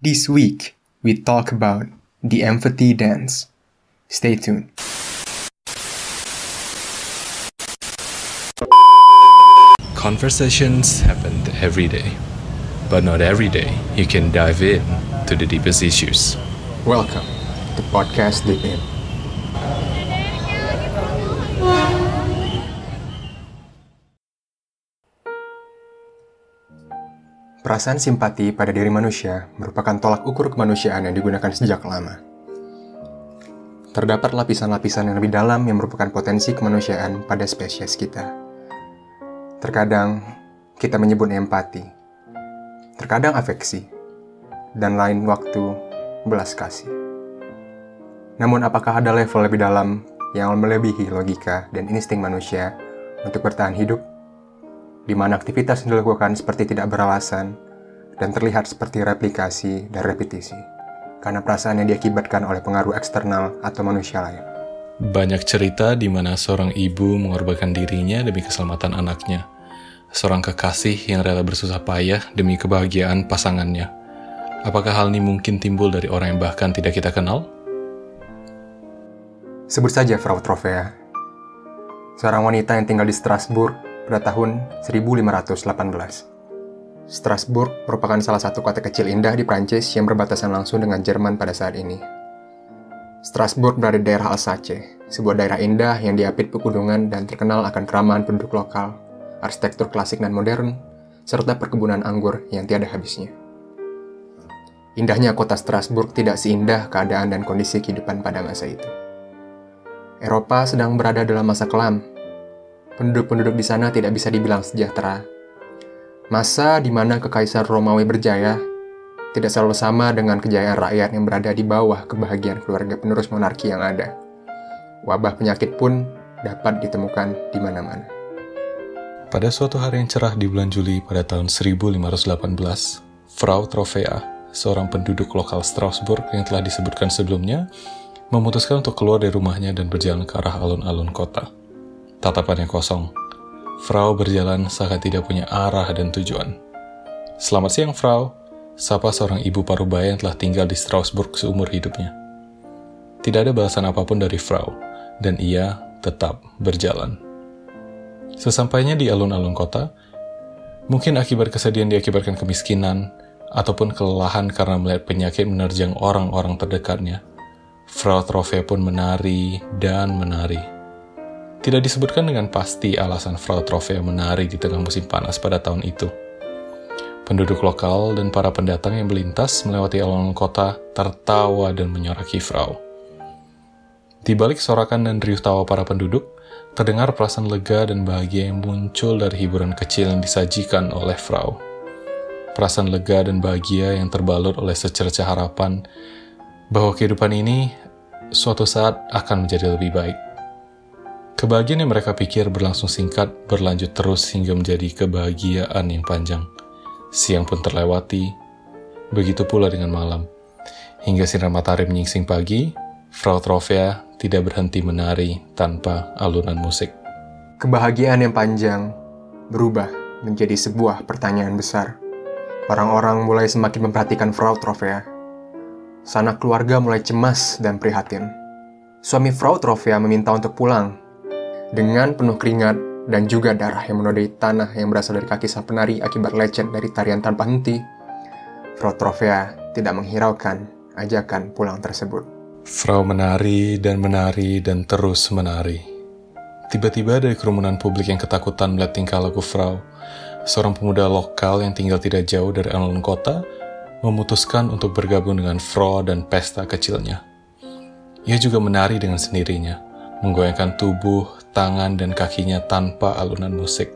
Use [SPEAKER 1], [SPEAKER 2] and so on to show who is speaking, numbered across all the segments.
[SPEAKER 1] This week, we talk about the empathy dance. Stay tuned.
[SPEAKER 2] Conversations happen every day, but not every day you can dive in to the deepest issues.
[SPEAKER 1] Welcome to Podcast Deep In. Perasaan simpati pada diri manusia merupakan tolak ukur kemanusiaan yang digunakan sejak lama. Terdapat lapisan-lapisan yang lebih dalam yang merupakan potensi kemanusiaan pada spesies kita. Terkadang kita menyebut empati, terkadang afeksi, dan lain waktu belas kasih. Namun apakah ada level lebih dalam yang melebihi logika dan insting manusia untuk bertahan hidup? Di mana aktivitas yang dilakukan seperti tidak beralasan dan terlihat seperti replikasi dan repetisi, karena perasaan yang diakibatkan oleh pengaruh eksternal atau manusia lain.
[SPEAKER 2] Banyak cerita di mana seorang ibu mengorbankan dirinya demi keselamatan anaknya, seorang kekasih yang rela bersusah payah demi kebahagiaan pasangannya. Apakah hal ini mungkin timbul dari orang yang bahkan tidak kita kenal?
[SPEAKER 1] Sebut saja Frau Trofea, seorang wanita yang tinggal di Strasbourg pada tahun 1518. Strasbourg merupakan salah satu kota kecil indah di Prancis yang berbatasan langsung dengan Jerman pada saat ini. Strasbourg berada di daerah Alsace, sebuah daerah indah yang diapit pegunungan dan terkenal akan keramahan penduduk lokal, arsitektur klasik dan modern, serta perkebunan anggur yang tiada habisnya. Indahnya kota Strasbourg tidak seindah keadaan dan kondisi kehidupan pada masa itu. Eropa sedang berada dalam masa kelam penduduk-penduduk di sana tidak bisa dibilang sejahtera. Masa di mana kekaisaran Romawi berjaya tidak selalu sama dengan kejayaan rakyat yang berada di bawah kebahagiaan keluarga penerus monarki yang ada. Wabah penyakit pun dapat ditemukan di mana-mana.
[SPEAKER 2] Pada suatu hari yang cerah di bulan Juli pada tahun 1518, Frau Trofea, seorang penduduk lokal Strasbourg yang telah disebutkan sebelumnya, memutuskan untuk keluar dari rumahnya dan berjalan ke arah alun-alun kota. Tatapannya kosong. Frau berjalan seakan tidak punya arah dan tujuan. Selamat siang, Frau. Sapa seorang ibu parubaya yang telah tinggal di Strasbourg seumur hidupnya. Tidak ada balasan apa pun dari Frau, dan ia tetap berjalan. Sesampainya di alun-alun kota, mungkin akibat kesedihan diakibatkan kemiskinan, ataupun kelelahan karena melihat penyakit menerjang orang-orang terdekatnya, Frau Trofea pun menari dan menari tidak disebutkan dengan pasti alasan Frau Trofea menari di tengah musim panas pada tahun itu. Penduduk lokal dan para pendatang yang melintas melewati alun kota tertawa dan menyoraki Frau. Di balik sorakan dan riuh tawa para penduduk, terdengar perasaan lega dan bahagia yang muncul dari hiburan kecil yang disajikan oleh Frau. Perasaan lega dan bahagia yang terbalut oleh secerca harapan bahwa kehidupan ini suatu saat akan menjadi lebih baik. Kebahagiaan yang mereka pikir berlangsung singkat berlanjut terus hingga menjadi kebahagiaan yang panjang. Siang pun terlewati, begitu pula dengan malam. Hingga sinar matahari menyingsing pagi, Frau Trofea tidak berhenti menari tanpa alunan musik.
[SPEAKER 1] Kebahagiaan yang panjang berubah menjadi sebuah pertanyaan besar. Orang-orang mulai semakin memperhatikan Frau Trofea. Sanak keluarga mulai cemas dan prihatin. Suami Frau Trofea meminta untuk pulang dengan penuh keringat dan juga darah yang menodai tanah yang berasal dari kaki sang penari akibat lecet dari tarian tanpa henti, Frau Trofea tidak menghiraukan ajakan pulang tersebut.
[SPEAKER 2] Frau menari dan menari dan terus menari. Tiba-tiba dari kerumunan publik yang ketakutan melihat tingkah laku Frau, seorang pemuda lokal yang tinggal tidak jauh dari alun kota, memutuskan untuk bergabung dengan Frau dan pesta kecilnya. Ia juga menari dengan sendirinya, menggoyangkan tubuh, tangan, dan kakinya tanpa alunan musik.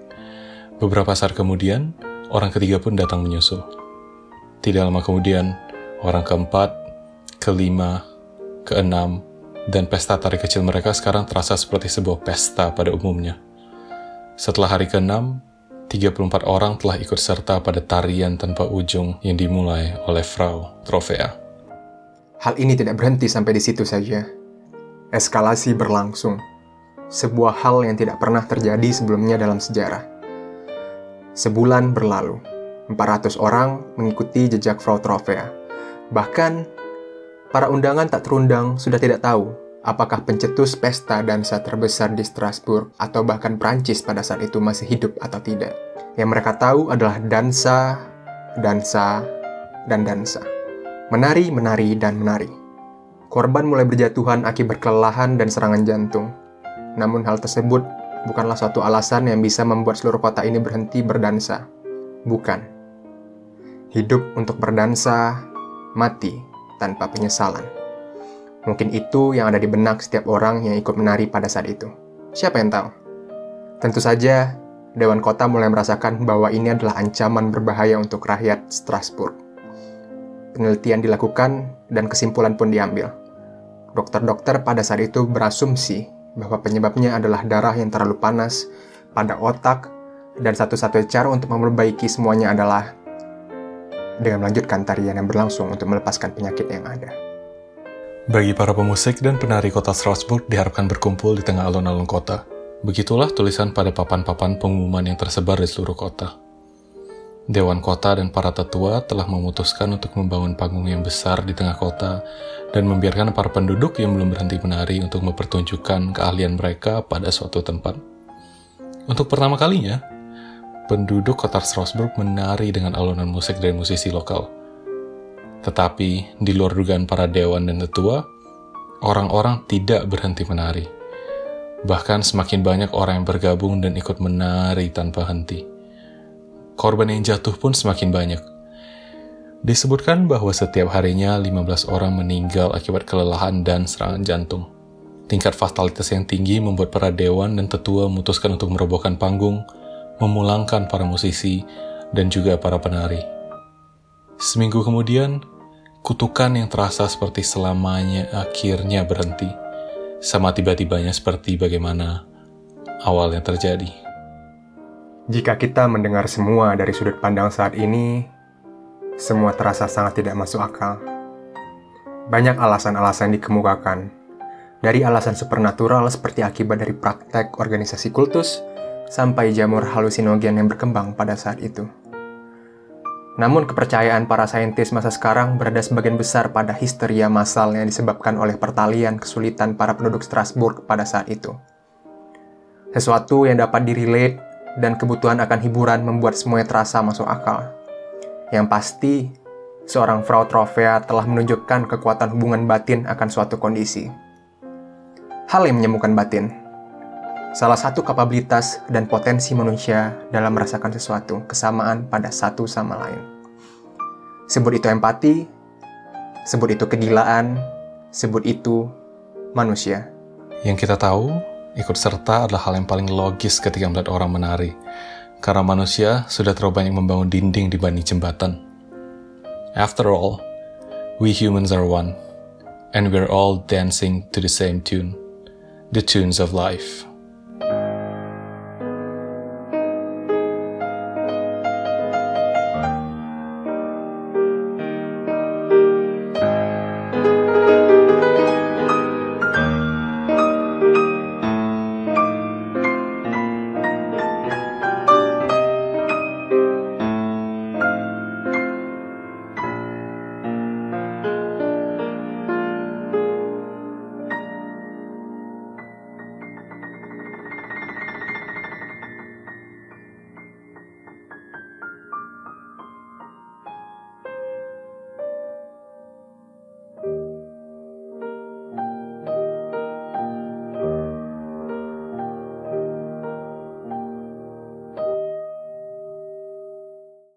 [SPEAKER 2] Beberapa saat kemudian, orang ketiga pun datang menyusul. Tidak lama kemudian, orang keempat, kelima, keenam, dan pesta tari kecil mereka sekarang terasa seperti sebuah pesta pada umumnya. Setelah hari keenam, 34 orang telah ikut serta pada tarian tanpa ujung yang dimulai oleh Frau Trofea.
[SPEAKER 1] Hal ini tidak berhenti sampai di situ saja. Eskalasi berlangsung sebuah hal yang tidak pernah terjadi sebelumnya dalam sejarah. Sebulan berlalu, 400 orang mengikuti jejak Frau Trofea. Bahkan, para undangan tak terundang sudah tidak tahu apakah pencetus pesta dansa terbesar di Strasbourg atau bahkan Prancis pada saat itu masih hidup atau tidak. Yang mereka tahu adalah dansa, dansa, dan dansa. Menari, menari, dan menari. Korban mulai berjatuhan akibat kelelahan dan serangan jantung. Namun hal tersebut bukanlah suatu alasan yang bisa membuat seluruh kota ini berhenti berdansa. Bukan. Hidup untuk berdansa, mati tanpa penyesalan. Mungkin itu yang ada di benak setiap orang yang ikut menari pada saat itu. Siapa yang tahu? Tentu saja, Dewan Kota mulai merasakan bahwa ini adalah ancaman berbahaya untuk rakyat Strasbourg penelitian dilakukan dan kesimpulan pun diambil. Dokter-dokter pada saat itu berasumsi bahwa penyebabnya adalah darah yang terlalu panas pada otak dan satu-satunya cara untuk memperbaiki semuanya adalah dengan melanjutkan tarian yang berlangsung untuk melepaskan penyakit yang ada.
[SPEAKER 2] Bagi para pemusik dan penari kota Strasbourg diharapkan berkumpul di tengah alun-alun kota. Begitulah tulisan pada papan-papan pengumuman yang tersebar di seluruh kota. Dewan Kota dan para tetua telah memutuskan untuk membangun panggung yang besar di tengah kota dan membiarkan para penduduk yang belum berhenti menari untuk mempertunjukkan keahlian mereka pada suatu tempat. Untuk pertama kalinya, penduduk kota Strasbourg menari dengan alunan musik dari musisi lokal. Tetapi, di luar dugaan para dewan dan tetua, orang-orang tidak berhenti menari. Bahkan semakin banyak orang yang bergabung dan ikut menari tanpa henti korban yang jatuh pun semakin banyak. Disebutkan bahwa setiap harinya 15 orang meninggal akibat kelelahan dan serangan jantung. Tingkat fatalitas yang tinggi membuat para dewan dan tetua memutuskan untuk merobohkan panggung, memulangkan para musisi, dan juga para penari. Seminggu kemudian, kutukan yang terasa seperti selamanya akhirnya berhenti, sama tiba-tibanya seperti bagaimana awalnya terjadi.
[SPEAKER 1] Jika kita mendengar semua dari sudut pandang saat ini, semua terasa sangat tidak masuk akal. Banyak alasan-alasan dikemukakan, dari alasan supernatural seperti akibat dari praktek organisasi kultus, sampai jamur halusinogen yang berkembang pada saat itu. Namun kepercayaan para saintis masa sekarang berada sebagian besar pada histeria massal yang disebabkan oleh pertalian kesulitan para penduduk Strasbourg pada saat itu. Sesuatu yang dapat direlate dan kebutuhan akan hiburan membuat semuanya terasa masuk akal. Yang pasti, seorang Frau Trofea telah menunjukkan kekuatan hubungan batin akan suatu kondisi. Hal yang menyembuhkan batin, salah satu kapabilitas dan potensi manusia dalam merasakan sesuatu kesamaan pada satu sama lain. Sebut itu empati, sebut itu kegilaan, sebut itu manusia.
[SPEAKER 2] Yang kita tahu, Ikut serta adalah hal yang paling logis ketika melihat orang menari, karena manusia sudah terlalu banyak membangun dinding dibanding jembatan. After all, we humans are one, and we're all dancing to the same tune, the tunes of life.